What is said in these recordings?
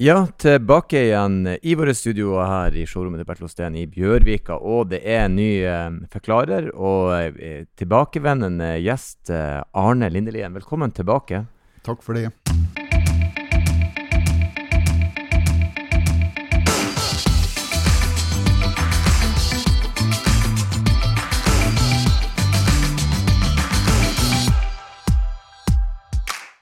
Ja, tilbake igjen i våre studioer her i showrommet til Bertil Osten i Bjørvika. Og det er en ny eh, forklarer og eh, tilbakevendende gjest, eh, Arne Lindelien. Velkommen tilbake. Takk for det.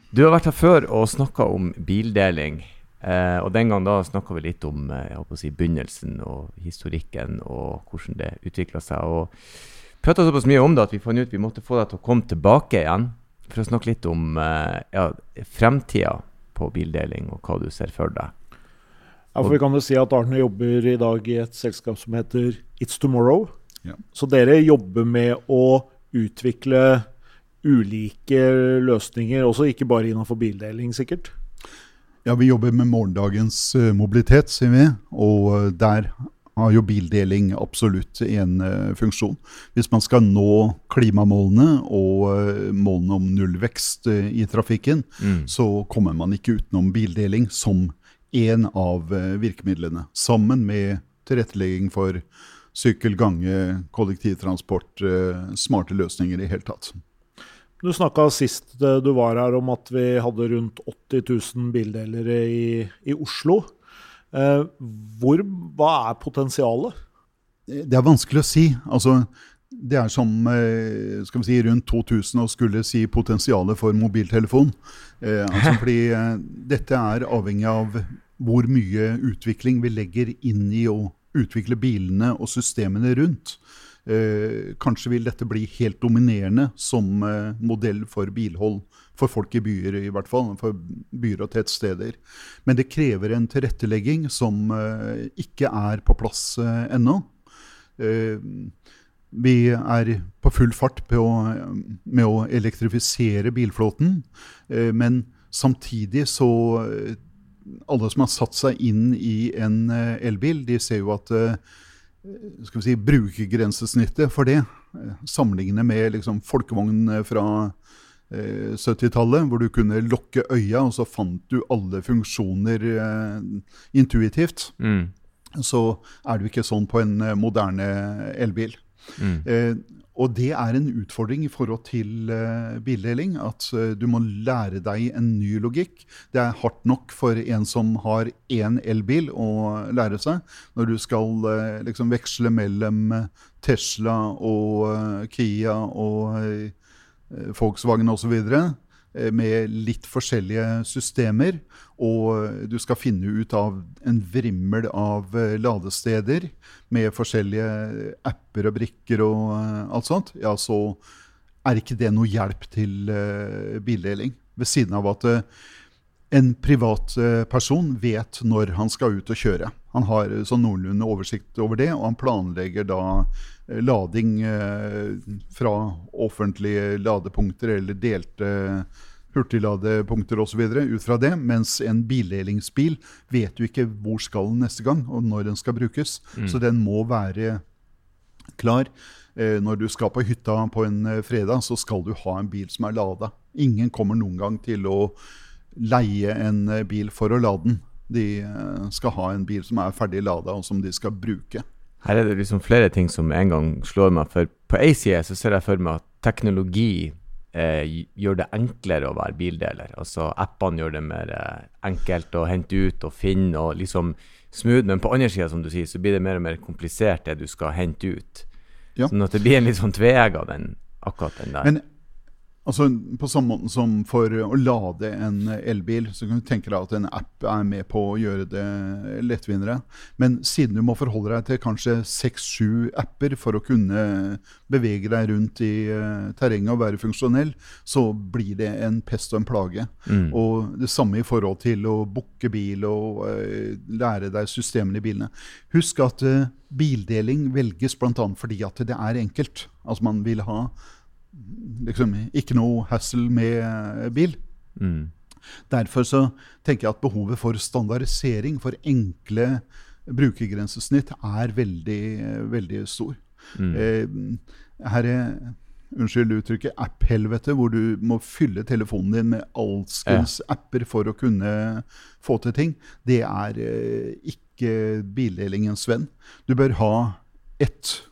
Du har vært her før og snakka om bildeling. Eh, og den gang da snakka vi litt om eh, jeg håper å si, begynnelsen og historikken og hvordan det utvikla seg. Og prata såpass mye om det at vi fant ut vi måtte få deg til å komme tilbake igjen for å snakke litt om eh, ja, fremtida på bildeling og hva du ser for deg. Ja, for Vi kan jo si at Arne jobber i dag i et selskap som heter It's Tomorrow. Ja. Så dere jobber med å utvikle ulike løsninger, også ikke bare innenfor bildeling, sikkert? Ja, Vi jobber med morgendagens uh, mobilitet, sier vi. Og uh, der har jo bildeling absolutt en uh, funksjon. Hvis man skal nå klimamålene og målene om nullvekst i trafikken, Mm. så kommer man ikke utenom bildeling som en av virkemidlene. Sammen med tilrettelegging for sykkel, gange, kollektivtransport, smarte løsninger i hele tatt. Du snakka sist eh, du var her om at vi hadde rundt 80 000 bildelere i, i Oslo. Eh, hvor, hva er potensialet? Det er vanskelig å si. Altså, det er som eh, skal vi si, rundt 2000 å skulle si potensialet for mobiltelefon. Eh, altså fordi eh, dette er avhengig av hvor mye utvikling vi legger inn i å utvikle bilene og systemene rundt. Eh, kanskje vil dette bli helt dominerende som eh, modell for bilhold. For folk i byer, i hvert fall. For byer og tettsteder. Men det krever en tilrettelegging som eh, ikke er på plass ennå. Vi er på full fart på, med å elektrifisere bilflåten. Men samtidig så Alle som har satt seg inn i en elbil, de ser jo at skal vi si, brukergrensesnittet for det, sammenlignet med liksom, folkevogn fra eh, 70-tallet, hvor du kunne lukke øya, og så fant du alle funksjoner eh, intuitivt, Mm. så er det jo ikke sånn på en eh, moderne elbil. Mm. Eh, og det er en utfordring i forhold til eh, bildeling. At eh, du må lære deg en ny logikk. Det er hardt nok for en som har én elbil å lære seg. Når du skal eh, liksom veksle mellom Tesla og Kia og Volkswagen osv. eh, Med litt forskjellige systemer. Og eh, du skal finne ut av en vrimmel av eh, ladesteder med forskjellige apper og brikker og eh, alt sånt, ja, så er ikke det noe hjelp til eh, bildeling. Ved siden av at eh, en privatperson vet når han skal ut og kjøre. Han har eh, sånn noenlunde oversikt over det, og han planlegger da eh, lading eh, fra offentlige ladepunkter eller delte hurtigladepunkter osv. ut fra det, mens en bildelingsbil vet jo ikke hvor skal den neste gang, og når den skal brukes. Så den må være klar. Eh, når du skal på hytta på en eh, fredag, så skal du ha en bil som er lada. Ingen kommer noen gang til å leie en eh, bil for å lade den. De eh, skal ha en bil som er ferdig lada, og som de skal bruke. Her er det liksom flere ting som en gang slår meg. For på én side så ser jeg for meg at teknologi eh, gjør det enklere å være bildeler. Altså appene gjør det mer eh, enkelt å hente ut og finne og liksom smooth. Men på andre sida, som du sier, så blir det mer og mer komplisert det du skal hente ut. Ja. Sånn at det blir en litt sånn tveegga den akkurat den der. Men altså, på samme måte som for å lade en elbil, så kan du tenke deg at en app er med på å gjøre det lettvinnere. Men siden du må forholde deg til kanskje seks-sju apper for å kunne bevege deg rundt i eh, terrenget og være funksjonell, så blir det en pest og en plage. Mm. Og det samme i forhold til å booke bil og eh, lære deg systemene i bilene. Husk at eh, bildeling velges bl.a. fordi at det er enkelt. Altså man vil ha liksom, ikke noe hassle med eh, bil. Mm. Derfor så tenker jeg at behovet for standardisering, for enkle brukergrensesnitt, er veldig, eh, veldig stor. Mm. Eh, her er unnskyld uttrykket, app-helvete, hvor du må fylle telefonen din med alskens apper for å kunne få til ting, det er eh, ikke bildelingens venn. Du bør ha ett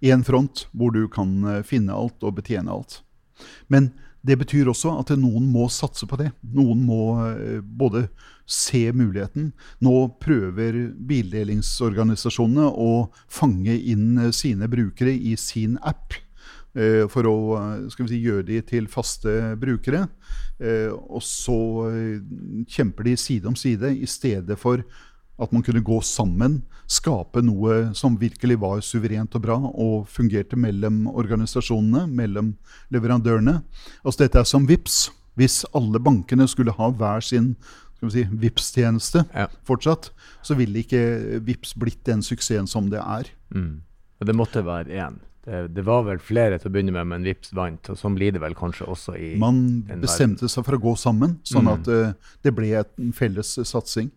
én front hvor du kan eh, finne alt og betjene alt. Men det betyr også at noen må satse på det. Noen må eh, både se muligheten. Nå prøver bildelingsorganisasjonene å fange inn eh, sine brukere i sin app. For å si, gjøre de til faste brukere. Og så kjemper de side om side i stedet for at man kunne gå sammen, skape noe som virkelig var suverent og bra, og fungerte mellom organisasjonene, mellom leverandørene. Altså Dette er som VIPS. Hvis alle bankene skulle ha hver sin skal vi si, VIPS-tjeneste ja. fortsatt, så ville ikke VIPS blitt den suksessen som det er. Mm. Det måtte være én. Det, det, var vel flere til å begynne med, men Vips vant. og Sånn blir det vel kanskje også i Man bestemte seg for å gå sammen, sånn mm. at uh, det ble en felles uh, satsing.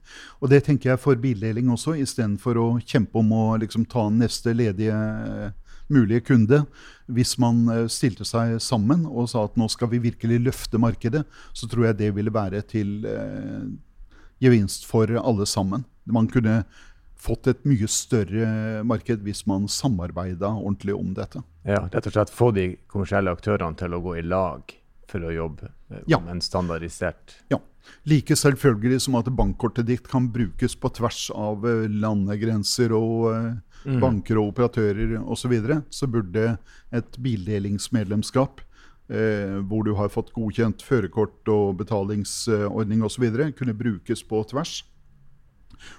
Og det tenker jeg for bildeling også, istedenfor å kjempe om å liksom, ta neste ledige uh, mulige kunde. Hvis man stilte seg sammen og sa at nå skal vi virkelig løfte markedet, så tror jeg det ville være til gevinst for alle sammen. Man kunne fått et mye større marked hvis man samarbeida ordentlig om dette. Ja, rett og slett få de kommersielle aktørene til å gå i lag for å jobbe om ja. en standardisert Ja. Like selvfølgelig som at bankkortet ditt kan brukes på tvers av eh, landegrenser og uh, mm. banker og operatører osv., så, videre, så burde et bildelingsmedlemskap Eh, hvor du har fått godkjent førerkort og betalingsordning osv., kunne brukes på tvers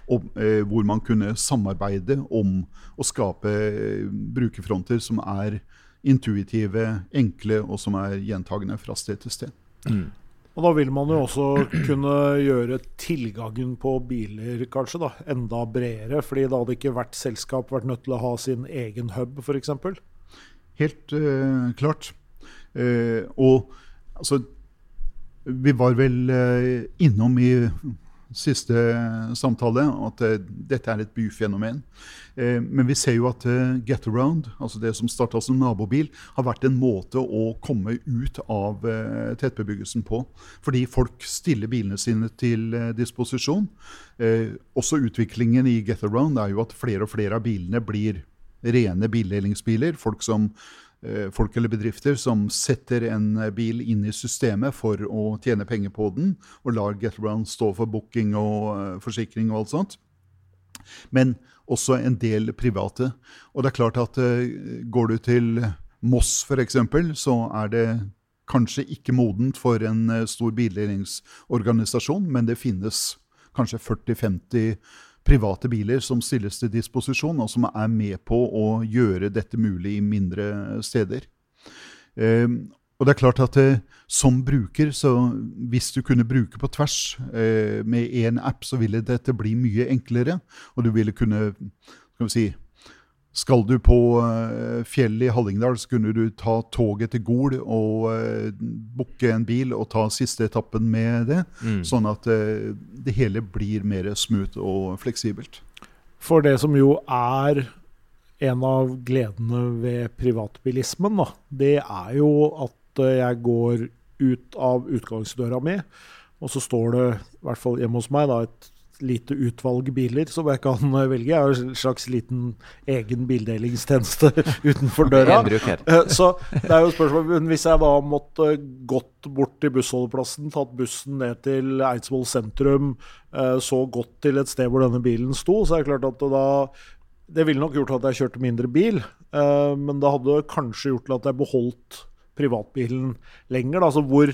og, eh, hvor man kunne samarbeide om å skape eh, brukerfronter som er intuitive, enkle og som er gjentagende fra sted til sted. Mm. Og Da vil man jo også kunne gjøre tilgangen på biler kanskje da, enda bredere. fordi da hadde ikke hvert selskap vært nødt til å ha sin egen hub, f.eks. Helt uh, klart. Uh, og altså Vi var vel uh, innom i siste samtale, at uh, dette er et byfenomen. Uh, men vi ser jo at Get Around, altså det som starta som nabobil, har vært en måte å komme ut av tettbebyggelsen på. Fordi folk stiller bilene sine til disposisjon. også utviklingen i Get Around er jo at flere og flere av bilene blir rene bildelingsbiler. Folk som Eh, folk eller bedrifter som setter en eh, bil inn i systemet for å tjene penger på den, og lar GetAround stå for booking og eh, forsikring og alt sånt. Men også en del private. Og det er klart at går du til Moss f.eks., så er det kanskje ikke modent for en stor bildelingsorganisasjon, men det finnes kanskje 40-50 private biler som stilles til disposisjon, og som er med på å gjøre dette mulig i mindre steder. Eh, og det er klart at eh, Som bruker, så hvis du kunne bruke på tvers eh, med én app, så ville dette bli mye enklere. Og du ville kunne skal vi si, skal du på uh, fjellet i Hallingdal, så kunne du ta toget til Gol og uh, booke en bil og ta siste etappen med det. Mm. Sånn at uh, det hele blir mer smooth og fleksibelt. For det som jo er en av gledene ved privatbilismen, da, det er jo at jeg går ut av utgangsdøra mi, og så står det, i hvert fall hjemme hos meg, da, et lite utvalg biler som jeg kan eh, velge. Jeg har en slags liten egen bildelingstjeneste utenfor døra. Eh, så det er jo spørsmål Men Hvis jeg da måtte gått bort til bussholdeplassen, tatt bussen ned til Eidsvoll sentrum, eh, så gått til et sted hvor denne bilen sto, så er det klart at det da det ville nok gjort at jeg kjørte mindre bil, men det hadde kanskje gjort at jeg beholdt privatbilen lenger. Altså hvor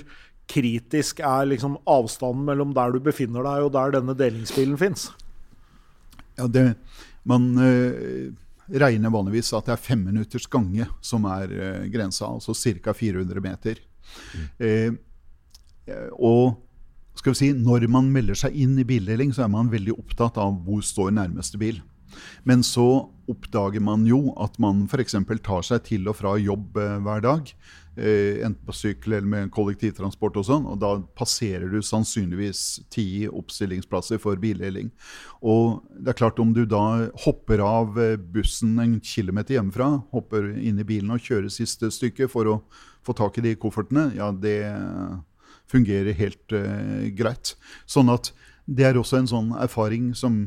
kritisk er liksom avstanden mellom der du befinner deg, og der denne delingsbilen fins? Ja, det, man uh, regner vanligvis at det er fem minutters gange som er uh, grensa, altså ca. 400 meter. Mm. Uh, og skal vi si, når man melder seg inn i bildeling, så er man veldig opptatt av hvor står nærmeste bil. Men så oppdager man jo at man f.eks. tar seg til og fra jobb eh, hver dag. Eh, enten på sykkel eller med kollektivtransport og sånn. Og da passerer du sannsynligvis ti oppstillingsplasser for bildeling. Og det er klart, om du da hopper av eh, bussen en kilometer hjemmefra, hopper inn i bilen og kjører siste stykke for å få tak i de koffertene, ja, det fungerer helt uh, greit. Sånn at det er også en sånn erfaring som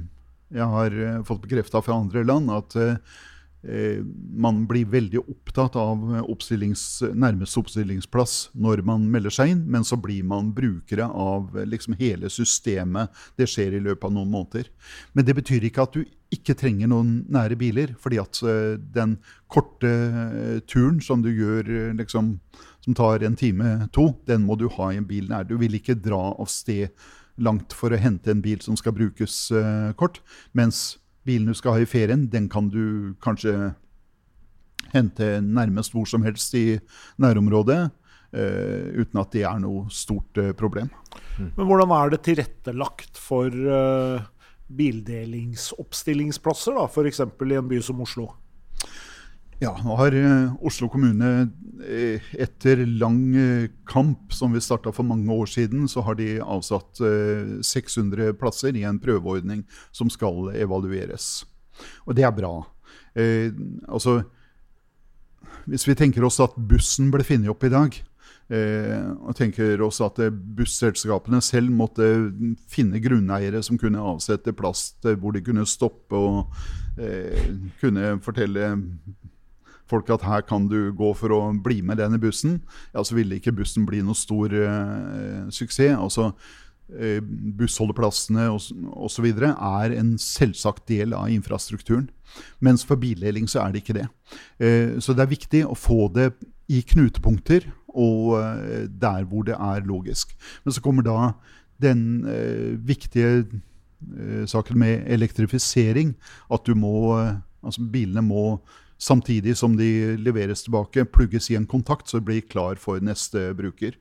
jeg har uh, fått bekrefta fra andre land, at uh, man blir veldig opptatt av oppstillings, nærmeste oppstillingsplass når man melder seg inn, men så blir man brukere av liksom hele systemet. Det skjer i løpet av noen måneder. Men det betyr ikke at du ikke trenger noen nære biler, fordi at den korte turen som du gjør liksom som tar en time, to, den må du ha i en bil nær. Du vil ikke dra av sted langt for å hente en bil som skal brukes kort. Mens bilen du skal ha i ferien, den kan du kanskje hente nærmest hvor som helst i nærområdet. Uh, uten at det er noe stort uh, problem. Mm. Men hvordan er det tilrettelagt for bildelingsoppstillingsplasser, f.eks. i en by som Oslo? Ja, nå har uh, Oslo kommune uh, etter lang uh, kamp som vi starta for mange år siden, så har de avsatt 600 plasser i en prøveordning som skal evalueres. Og det er bra. altså, hvis vi tenker oss at bussen ble funnet opp i dag, og tenker oss at busselskapene selv måtte finne grunneiere som kunne avsette plass hvor de kunne stoppe og kunne fortelle folk at her kan du gå for å bli med denne bussen, ja, så ville ikke bussen bli noe stor uh, suksess. Altså, uh, Bussholdeplassene osv. er en selvsagt del av infrastrukturen. Mens for bildeling så er det ikke det. Uh, så det er viktig å få det i knutepunkter og der hvor det er logisk. Men så kommer da den viktige saken med elektrifisering. At du må Altså bilene må samtidig som de leveres tilbake, plugges i en kontakt, så blir klar for neste bruker.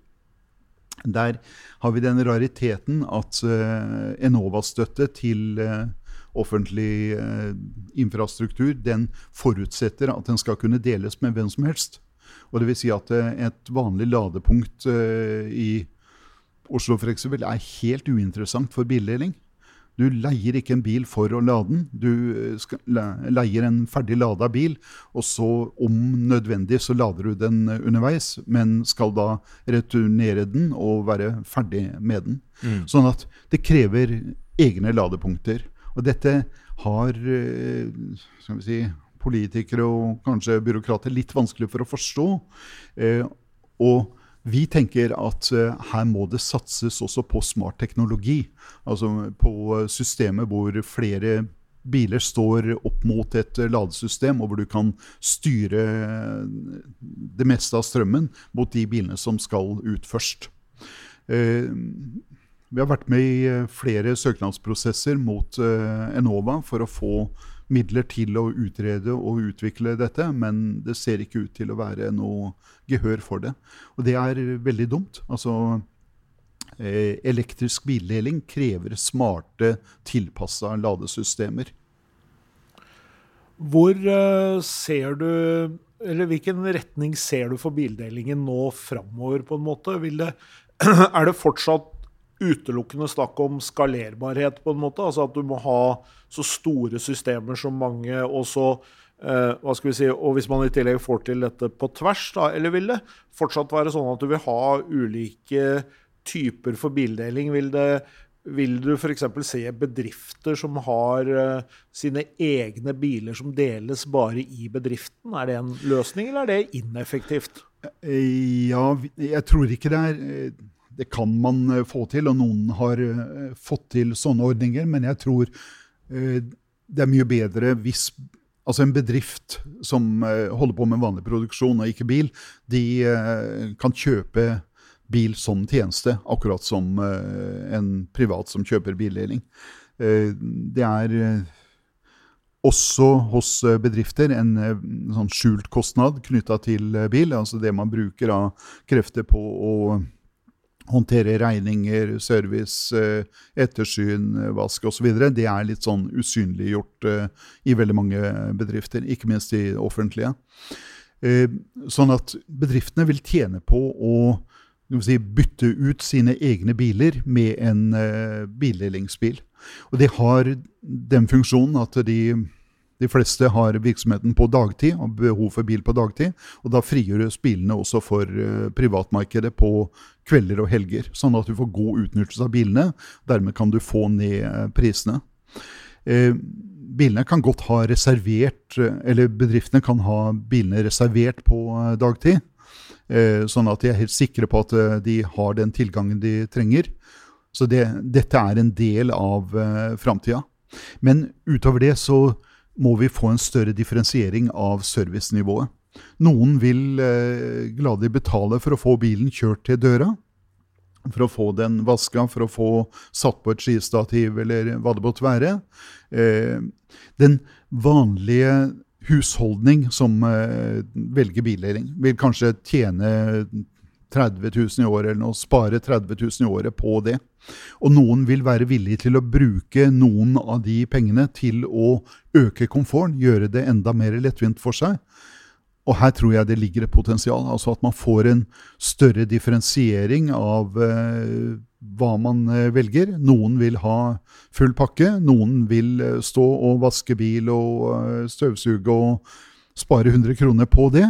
Der har vi den rariteten at uh, Enova-støtte til uh, offentlig uh, infrastruktur den forutsetter at den skal kunne deles med hvem som helst. Og det vil si at et vanlig ladepunkt i Oslo for eksempel, er helt uinteressant for bildeling. Du leier ikke en bil for å lade den. Du eh, leier en ferdig lada bil, og så om nødvendig så lader du den eh, underveis, men skal da returnere den og være ferdig med den. Mm. Sånn at det krever egne ladepunkter. Og dette har eh, skal vi si, politikere og kanskje byråkrater litt vanskelig for å forstå. og vi tenker at uh, her må det satses også på smart teknologi. Altså på uh, systemet hvor flere biler står opp mot et ladesystem, og hvor du kan styre det meste av strømmen mot de bilene som skal ut først. vi har vært med i flere søknadsprosesser mot Enova for å få midler til å utrede og utvikle dette, men det ser ikke ut til å være noe gehør for det. Og det er veldig dumt. Altså, eh, elektrisk bildeling krever smarte, tilpassa ladesystemer. Hvor uh, ser du eller Hvilken retning ser du for bildelingen nå framover? på en måte? Det, er det fortsatt utelukkende snakk om skalerbarhet, på en måte? Altså at du må ha så store systemer som mange, og så Uh, hva skal vi si, Og hvis man i tillegg får til dette på tvers, da, eller vil det fortsatt være sånn at du vil ha ulike typer for bildeling? Vil, det, vil du f.eks. se bedrifter som har uh, sine egne biler som deles bare i bedriften? Er det en løsning, eller er det ineffektivt? Ja, jeg tror ikke det er det kan man eh, få til, og noen har uh, fått til sånne ordninger. Men jeg tror uh, det er mye bedre hvis altså en bedrift som holder på med vanlig produksjon og ikke bil, de kan kjøpe bil som tjeneste, akkurat som en privat som kjøper bildeling. det er også hos bedrifter en sånn skjult kostnad knytta til bil. Altså det man bruker av krefter på å håndtere regninger, service, eh, ettersyn, eh, vask osv. Det er litt sånn usynliggjort eh, i veldig mange bedrifter, ikke minst i offentlige. Sånn at bedriftene vil tjene på å si, bytte ut sine egne biler med en bildelingsbil. Og det har den funksjonen at de de fleste har virksomheten på dagtid og behov for bil på dagtid. og Da frigjøres bilene også for uh, privatmarkedet på kvelder og helger. Sånn at du får god utnyttelse av bilene. Dermed kan du få ned uh, prisene. Uh, bilene kan godt ha reservert, eller Bedriftene kan ha bilene reservert på dagtid. Sånn at de er helt sikre på at de har den tilgangen de trenger. Så det, dette er en del av uh, framtida. Men utover det så må vi få en større differensiering av servicenivået. Noen vil eh, gladelig betale for å få bilen kjørt til døra. For å få den vaska, for å få satt på et skistativ eller hva det måtte være. Eh, den vanlige husholdning som eh, velger bildeling, vil kanskje tjene 30 000 i året eller noe, spare 30 000 i året på det. Og noen vil være villige til å bruke noen av de pengene til å øke komforten, gjøre det enda mer lettvint for seg. Og her tror jeg det ligger et potensial. Altså at man får en større differensiering av eh, hva man eh, velger. Noen vil ha full pakke. Noen vil eh, stå og vaske bil og eh, støvsuge og spare 100 kroner på det.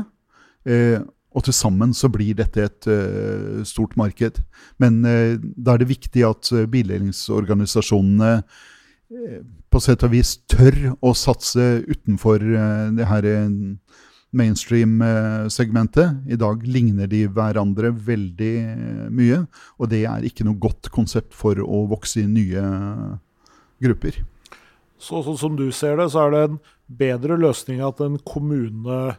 Eh, og til sammen så blir dette et uh, stort marked. Men uh, da er det viktig at uh, bildelingsorganisasjonene uh, på sett og vis tør å satse utenfor det her mainstream-segmentet. I dag ligner de hverandre veldig mye, og det er ikke noe godt konsept for å vokse i nye grupper. Så, sånn som du ser det, så er det en bedre løsning at en kommune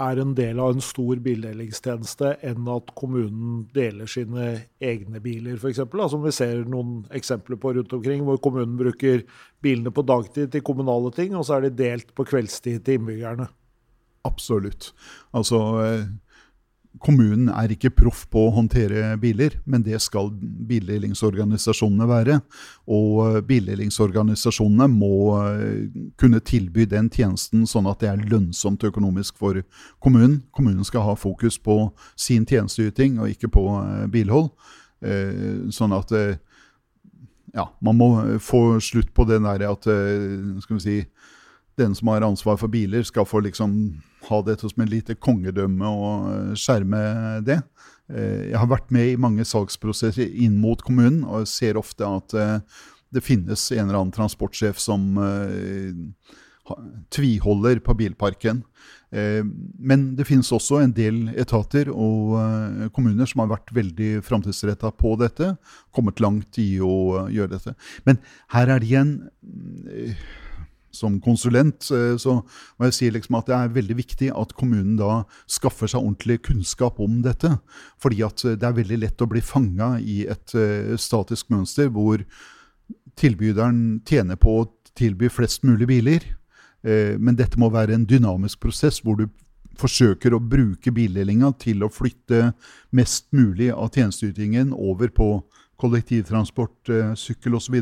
er en del av en stor bildelingstjeneste enn at kommunen deler sine egne biler, f.eks. Som vi ser noen eksempler på rundt omkring, hvor kommunen bruker bilene på dagtid til kommunale ting, og så er de delt på kveldstid til innbyggerne. Absolutt. Altså, eh, kommunen er ikke proff på å håndtere biler, men det skal bildelingsorganisasjonene være. Og eh, bildelingsorganisasjonene må eh, kunne tilby den tjenesten sånn at det er lønnsomt økonomisk for kommunen. Kommunen skal ha fokus på sin tjenesteyting og ikke på eh, bilhold. Sånn at ja, man må få slutt på det der at skal vi si, den som har ansvar for biler, skal få liksom ha dette som et lite kongedømme og eh, skjerme det. Eh, jeg har vært med i mange salgsprosesser inn mot kommunen, og ser ofte at eh, det finnes en eller annen transportsjef som tviholder på bilparken. Men det finnes også en del etater og kommuner som har vært veldig framtidsretta på dette. Kommet langt i å gjøre dette. Men her er det igjen som konsulent, eh, så må jeg si liksom at det er veldig viktig at kommunen da skaffer seg ordentlig kunnskap om dette. Fordi at det er veldig lett å bli fanga i et uh, statisk mønster hvor tilbyderen tjener på å tilby flest mulig biler. Men dette må være en dynamisk prosess hvor du forsøker å bruke bildelinga til å flytte mest mulig av tjenesteytingen over på kollektivtransport, sykkel osv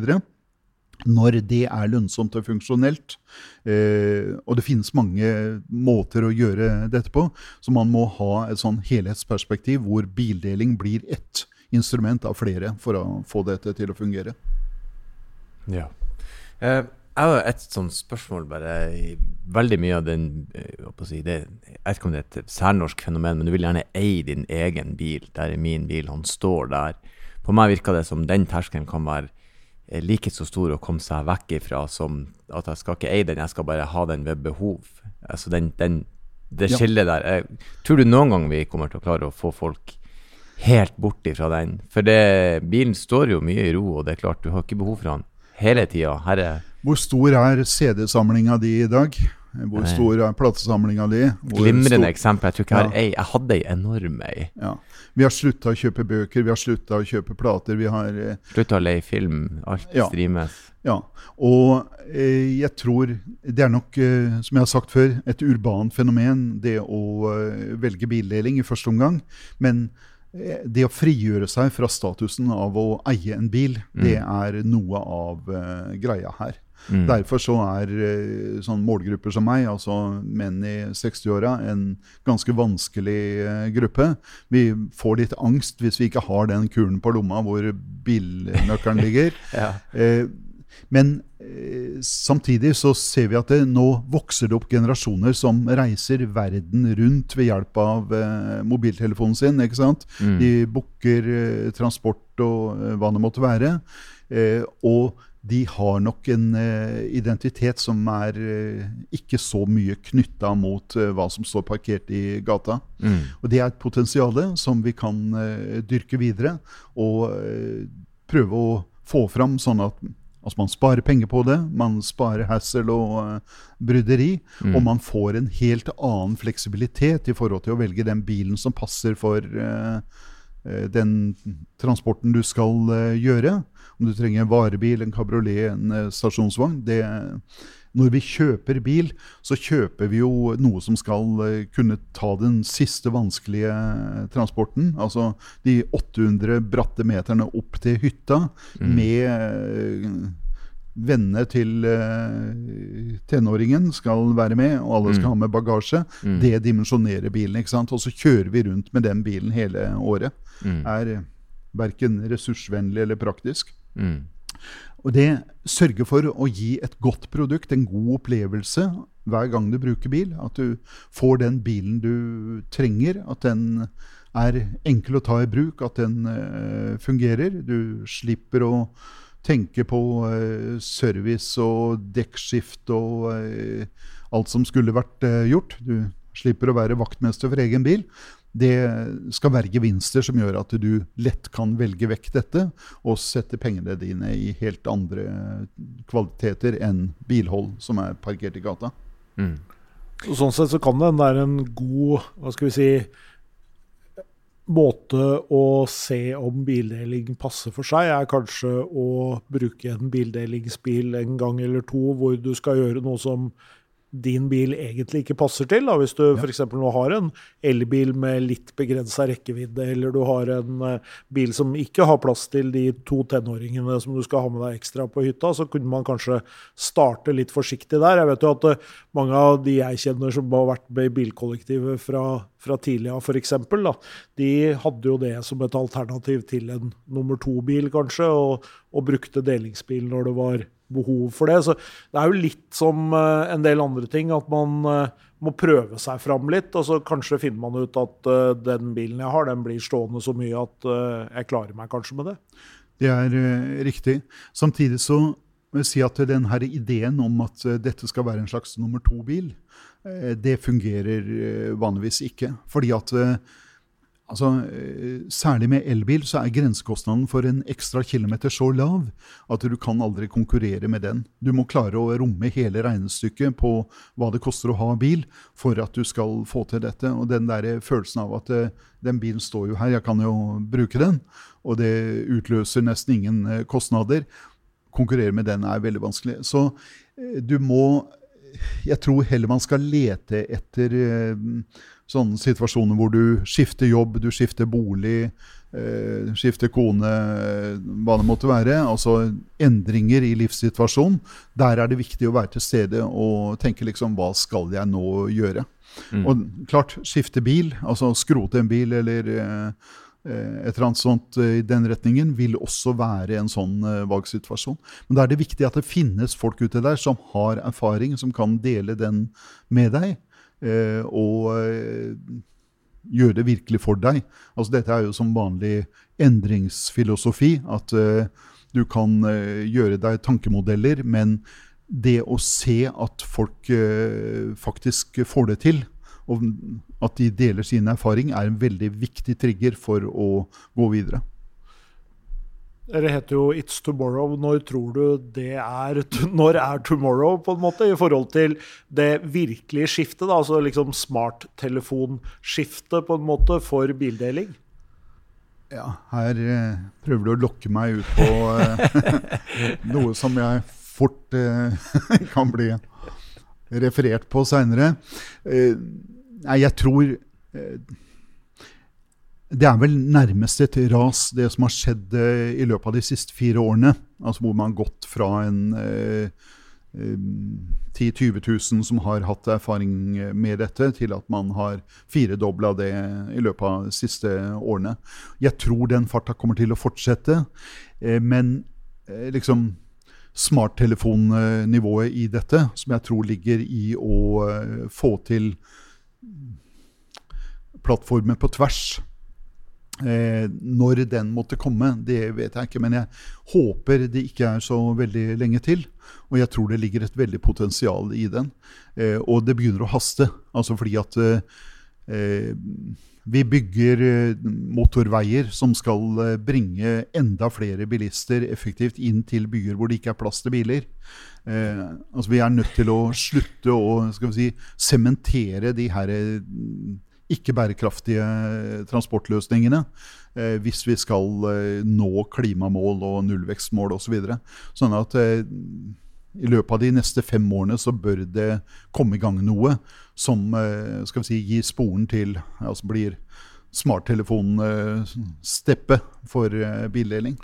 når det er lønnsomt og funksjonelt. Eh, og det finnes mange måter å gjøre dette på, så man må ha et sånn helhetsperspektiv hvor bildeling blir ett instrument av flere for å få dette til å fungere. Ja. Eh, jeg har et sånt spørsmål bare Veldig mye av den eh, si, det, Jeg vet ikke om det er et særnorsk fenomen, men du vil gjerne eie din egen bil. Der er min bil, han står der. På meg virker det som den terskelen kan være like så stor å komme seg vekk ifra som at jeg skal ikke eie den, jeg skal bare ha den ved behov. Altså den, den, det skillet der. Jeg, tror du noen gang vi kommer til å klare å få folk helt bort ifra den? For det, bilen står jo mye i ro, og det er klart, du har ikke behov for den hele tida. Hvor stor er CD-samlinga di i dag? Hvor stor er platesamlinga di? Glimrende eksempel. Jeg tror ikke jeg har ei. Jeg hadde ei enorm ei. Ja. Vi har slutta å kjøpe bøker, vi har slutta å kjøpe plater. Vi har eh, Slutta å leie film. Alt ja. streames. Ja. Og eh, jeg tror det er nok, eh, som jeg har sagt før, et urbant fenomen, det å eh, velge bildeling i første omgang. Men eh, det å frigjøre seg fra statusen av å eie en bil, Mm. det er noe av eh, greia her. Mm. Derfor så er eh, sånn målgrupper som meg, altså menn i 60-åra, en ganske vanskelig eh, gruppe. Vi får litt angst hvis vi ikke har den kulen på lomma hvor bilnøkkelen ligger. Ja. Eh, men eh, samtidig så ser vi at det nå vokser det opp generasjoner som reiser verden rundt ved hjelp av eh, mobiltelefonen sin. ikke sant? Mm. De booker eh, transport og hva det måtte være. Og de har nok en uh, identitet som er uh, ikke så mye knytta mot uh, hva som står parkert i gata. Mm. Og det er et potensial som vi kan dyrke videre og prøve å få fram sånn at altså man sparer penger på det, man sparer hassle og bryderi, Mm. og man får en helt annen fleksibilitet i forhold til å velge den bilen som passer for den transporten du skal gjøre. Om du trenger en varebil, en kabriolet, en eh, stasjonsvogn. Det, når vi kjøper bil, så kjøper vi jo noe som skal eh, kunne ta den siste vanskelige transporten. Altså de 800 bratte meterne opp til hytta Mm. med eh, Vennene til uh, tenåringen skal være med, og alle skal Mm. ha med bagasje. Mm. Det dimensjonerer bilen. ikke sant? Og så kjører vi rundt med den bilen hele året. Mm. Er verken ressursvennlig eller praktisk. Mm. Og det sørger for å gi et godt produkt, en god opplevelse hver gang du bruker bil. At du får den bilen du trenger, at den er enkel å ta i bruk, at den uh, fungerer. Du slipper å tenke på uh, service og dekkskift og uh, alt som skulle vært gjort. Du slipper å være vaktmester for egen bil. Det skal være gevinster som gjør at du lett kan velge vekk dette og sette pengene dine i helt andre kvaliteter enn bilhold som er parkert i gata. Mm. Så sånn sett så kan det være en god hva skal vi si, måte å se om bildeling passer for seg, er kanskje å bruke en bildelingsbil en gang eller to hvor du skal gjøre noe som din bil egentlig ikke passer til. Da. Hvis du Ja. f.eks. nå har en elbil med litt begrensa rekkevidde, eller du har en eh, bil som ikke har plass til de to tenåringene som du skal ha med deg ekstra på hytta, så kunne man kanskje starte litt forsiktig der. Jeg vet jo at eh, mange av de jeg kjenner som har vært med i bilkollektivet fra, fra tidlig av, f.eks., de hadde jo det som et alternativ til en nummer to-bil, kanskje, og, og brukte delingsbil når det var behov for det. Så det er jo litt som eh, en del andre ting, at man eh, må prøve seg fram litt, og så kanskje finner man ut at eh, den bilen jeg har, den blir stående så mye at jeg klarer meg kanskje med det. Det er riktig. Samtidig så må jeg si at den her ideen om at dette skal være en slags nummer to-bil, det fungerer vanligvis ikke. Fordi at altså, eh, Særlig med elbil så er grensekostnaden for en ekstra kilometer så lav at du kan aldri konkurrere med den. Du må klare å romme hele regnestykket på hva det koster å ha bil for at du skal få til dette. Og den der følelsen av at eh, den bilen står jo her, jeg kan jo bruke den, og det utløser nesten ingen eh, kostnader. Konkurrere med den er veldig vanskelig. Så du må Jeg tror heller man skal lete etter sånne situasjoner hvor du skifter jobb, du skifter bolig, eh, skifter kone, eh, hva det måtte være. Altså endringer i livssituasjonen. Der er det viktig å være til stede og tenke liksom hva skal jeg nå gjøre? Mm. Og klart, skifte bil, altså skrote en bil eller eh, eh, et eller annet sånt eh, i den retningen, vil også være en sånn valgsituasjon. Men da er det viktig at det finnes folk ute der som har erfaring, som kan dele den med deg. Eh, og eh, gjøre det virkelig for deg. Altså Dette er jo som vanlig endringsfilosofi. At eh, du kan eh, gjøre deg tankemodeller, men det å se at folk eh, faktisk får det til, og at de deler sin erfaring, er en veldig viktig trigger for å gå videre. Dere heter jo It's Tomorrow. Når tror du det er Når er tomorrow, på en måte, i forhold til det virkelige skiftet? da, Altså liksom smarttelefonskiftet, på en måte, for bildeling? Ja, her eh, prøver du å lokke meg ut på eh, noe som jeg fort eh, kan bli referert på seinere. Eh, nei, jeg tror eh, det er vel nærmest et ras, det som har skjedd eh, i løpet av de siste fire årene. Altså Hvor man har gått fra en eh, 10 000-20 000 som har hatt erfaring med dette, til at man har firedobla det i løpet av de siste årene. Jeg tror den farta kommer til å fortsette, eh, men eh, liksom smarttelefonnivået i dette, som jeg tror ligger i å eh, få til plattformer på tvers Eh, når den måtte komme, det vet jeg ikke. Men jeg håper det ikke er så veldig lenge til. Og jeg tror det ligger et veldig potensial i den. Eh, og det begynner å haste. Altså fordi at eh, vi bygger eh, motorveier som skal eh, bringe enda flere bilister effektivt inn til byer hvor det ikke er plass til biler. Eh, altså Vi er nødt til å slutte å skal si, sementere de her ikke bærekraftige transportløsningene eh, hvis vi skal eh, nå klimamål og nullvekstmål osv. Så videre. sånn at eh, i løpet av de neste fem årene så bør det komme i gang noe som eh, skal vi si, gir sporen til altså blir smarttelefonsteppet eh, for eh, bildeling.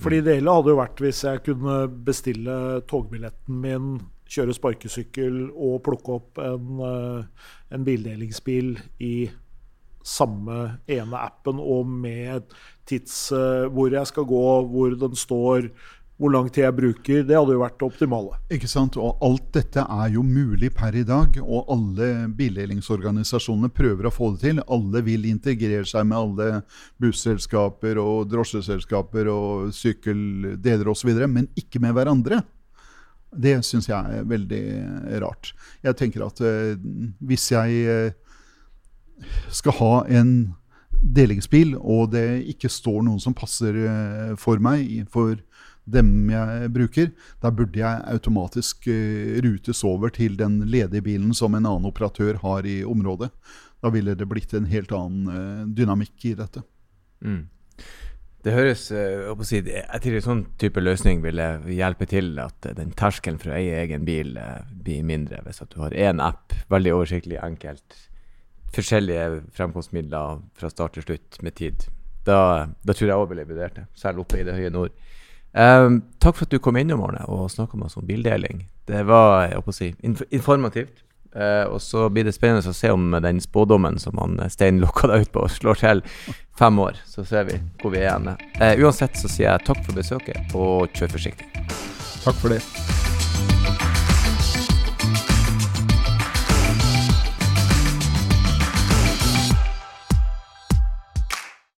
For det ideelle hadde jo vært hvis jeg kunne bestille togbilletten min kjøre sparkesykkel og plukke opp en, eh, en bildelingsbil i samme ene appen og med tids uh, hvor jeg skal gå, hvor den står, hvor lang tid jeg bruker. Det hadde jo vært det optimale. Ikke sant? Og alt dette er jo mulig per i dag, og alle bildelingsorganisasjonene prøver å få det til. Alle vil integrere seg med alle busselskaper og drosjeselskaper og sykkeldeler osv., men ikke med hverandre. Det syns jeg er veldig rart. Jeg tenker at uh, hvis jeg uh, skal ha en delingsbil, og det ikke står noen som passer for meg, for dem jeg bruker, da burde jeg automatisk rutes over til den ledige bilen som en annen operatør har i området. Da ville det blitt en helt annen dynamikk i dette. Mm. Det høres eh, si, jeg tror en sånn type løsning ville hjelpe til at den terskelen for å eie egen bil eh, blir mindre. Hvis at du har én app, veldig oversiktlig, enkelt, forskjellige fremkomstmidler fra start til slutt med tid. Da, da tror jeg òg ville vurdert det, selv oppe i det høye nord. Um, takk for at du kom innom Arne, og snakka med oss om bildeling. Det var jeg si, informativt. Uh, og så blir det spennende å se om den spådommen som han eh, Stein lokka deg ut på, slår til fem år. Så ser vi hvor vi er igjen. Uh, uansett så sier jeg takk for besøket, og kjør forsiktig. Takk for det.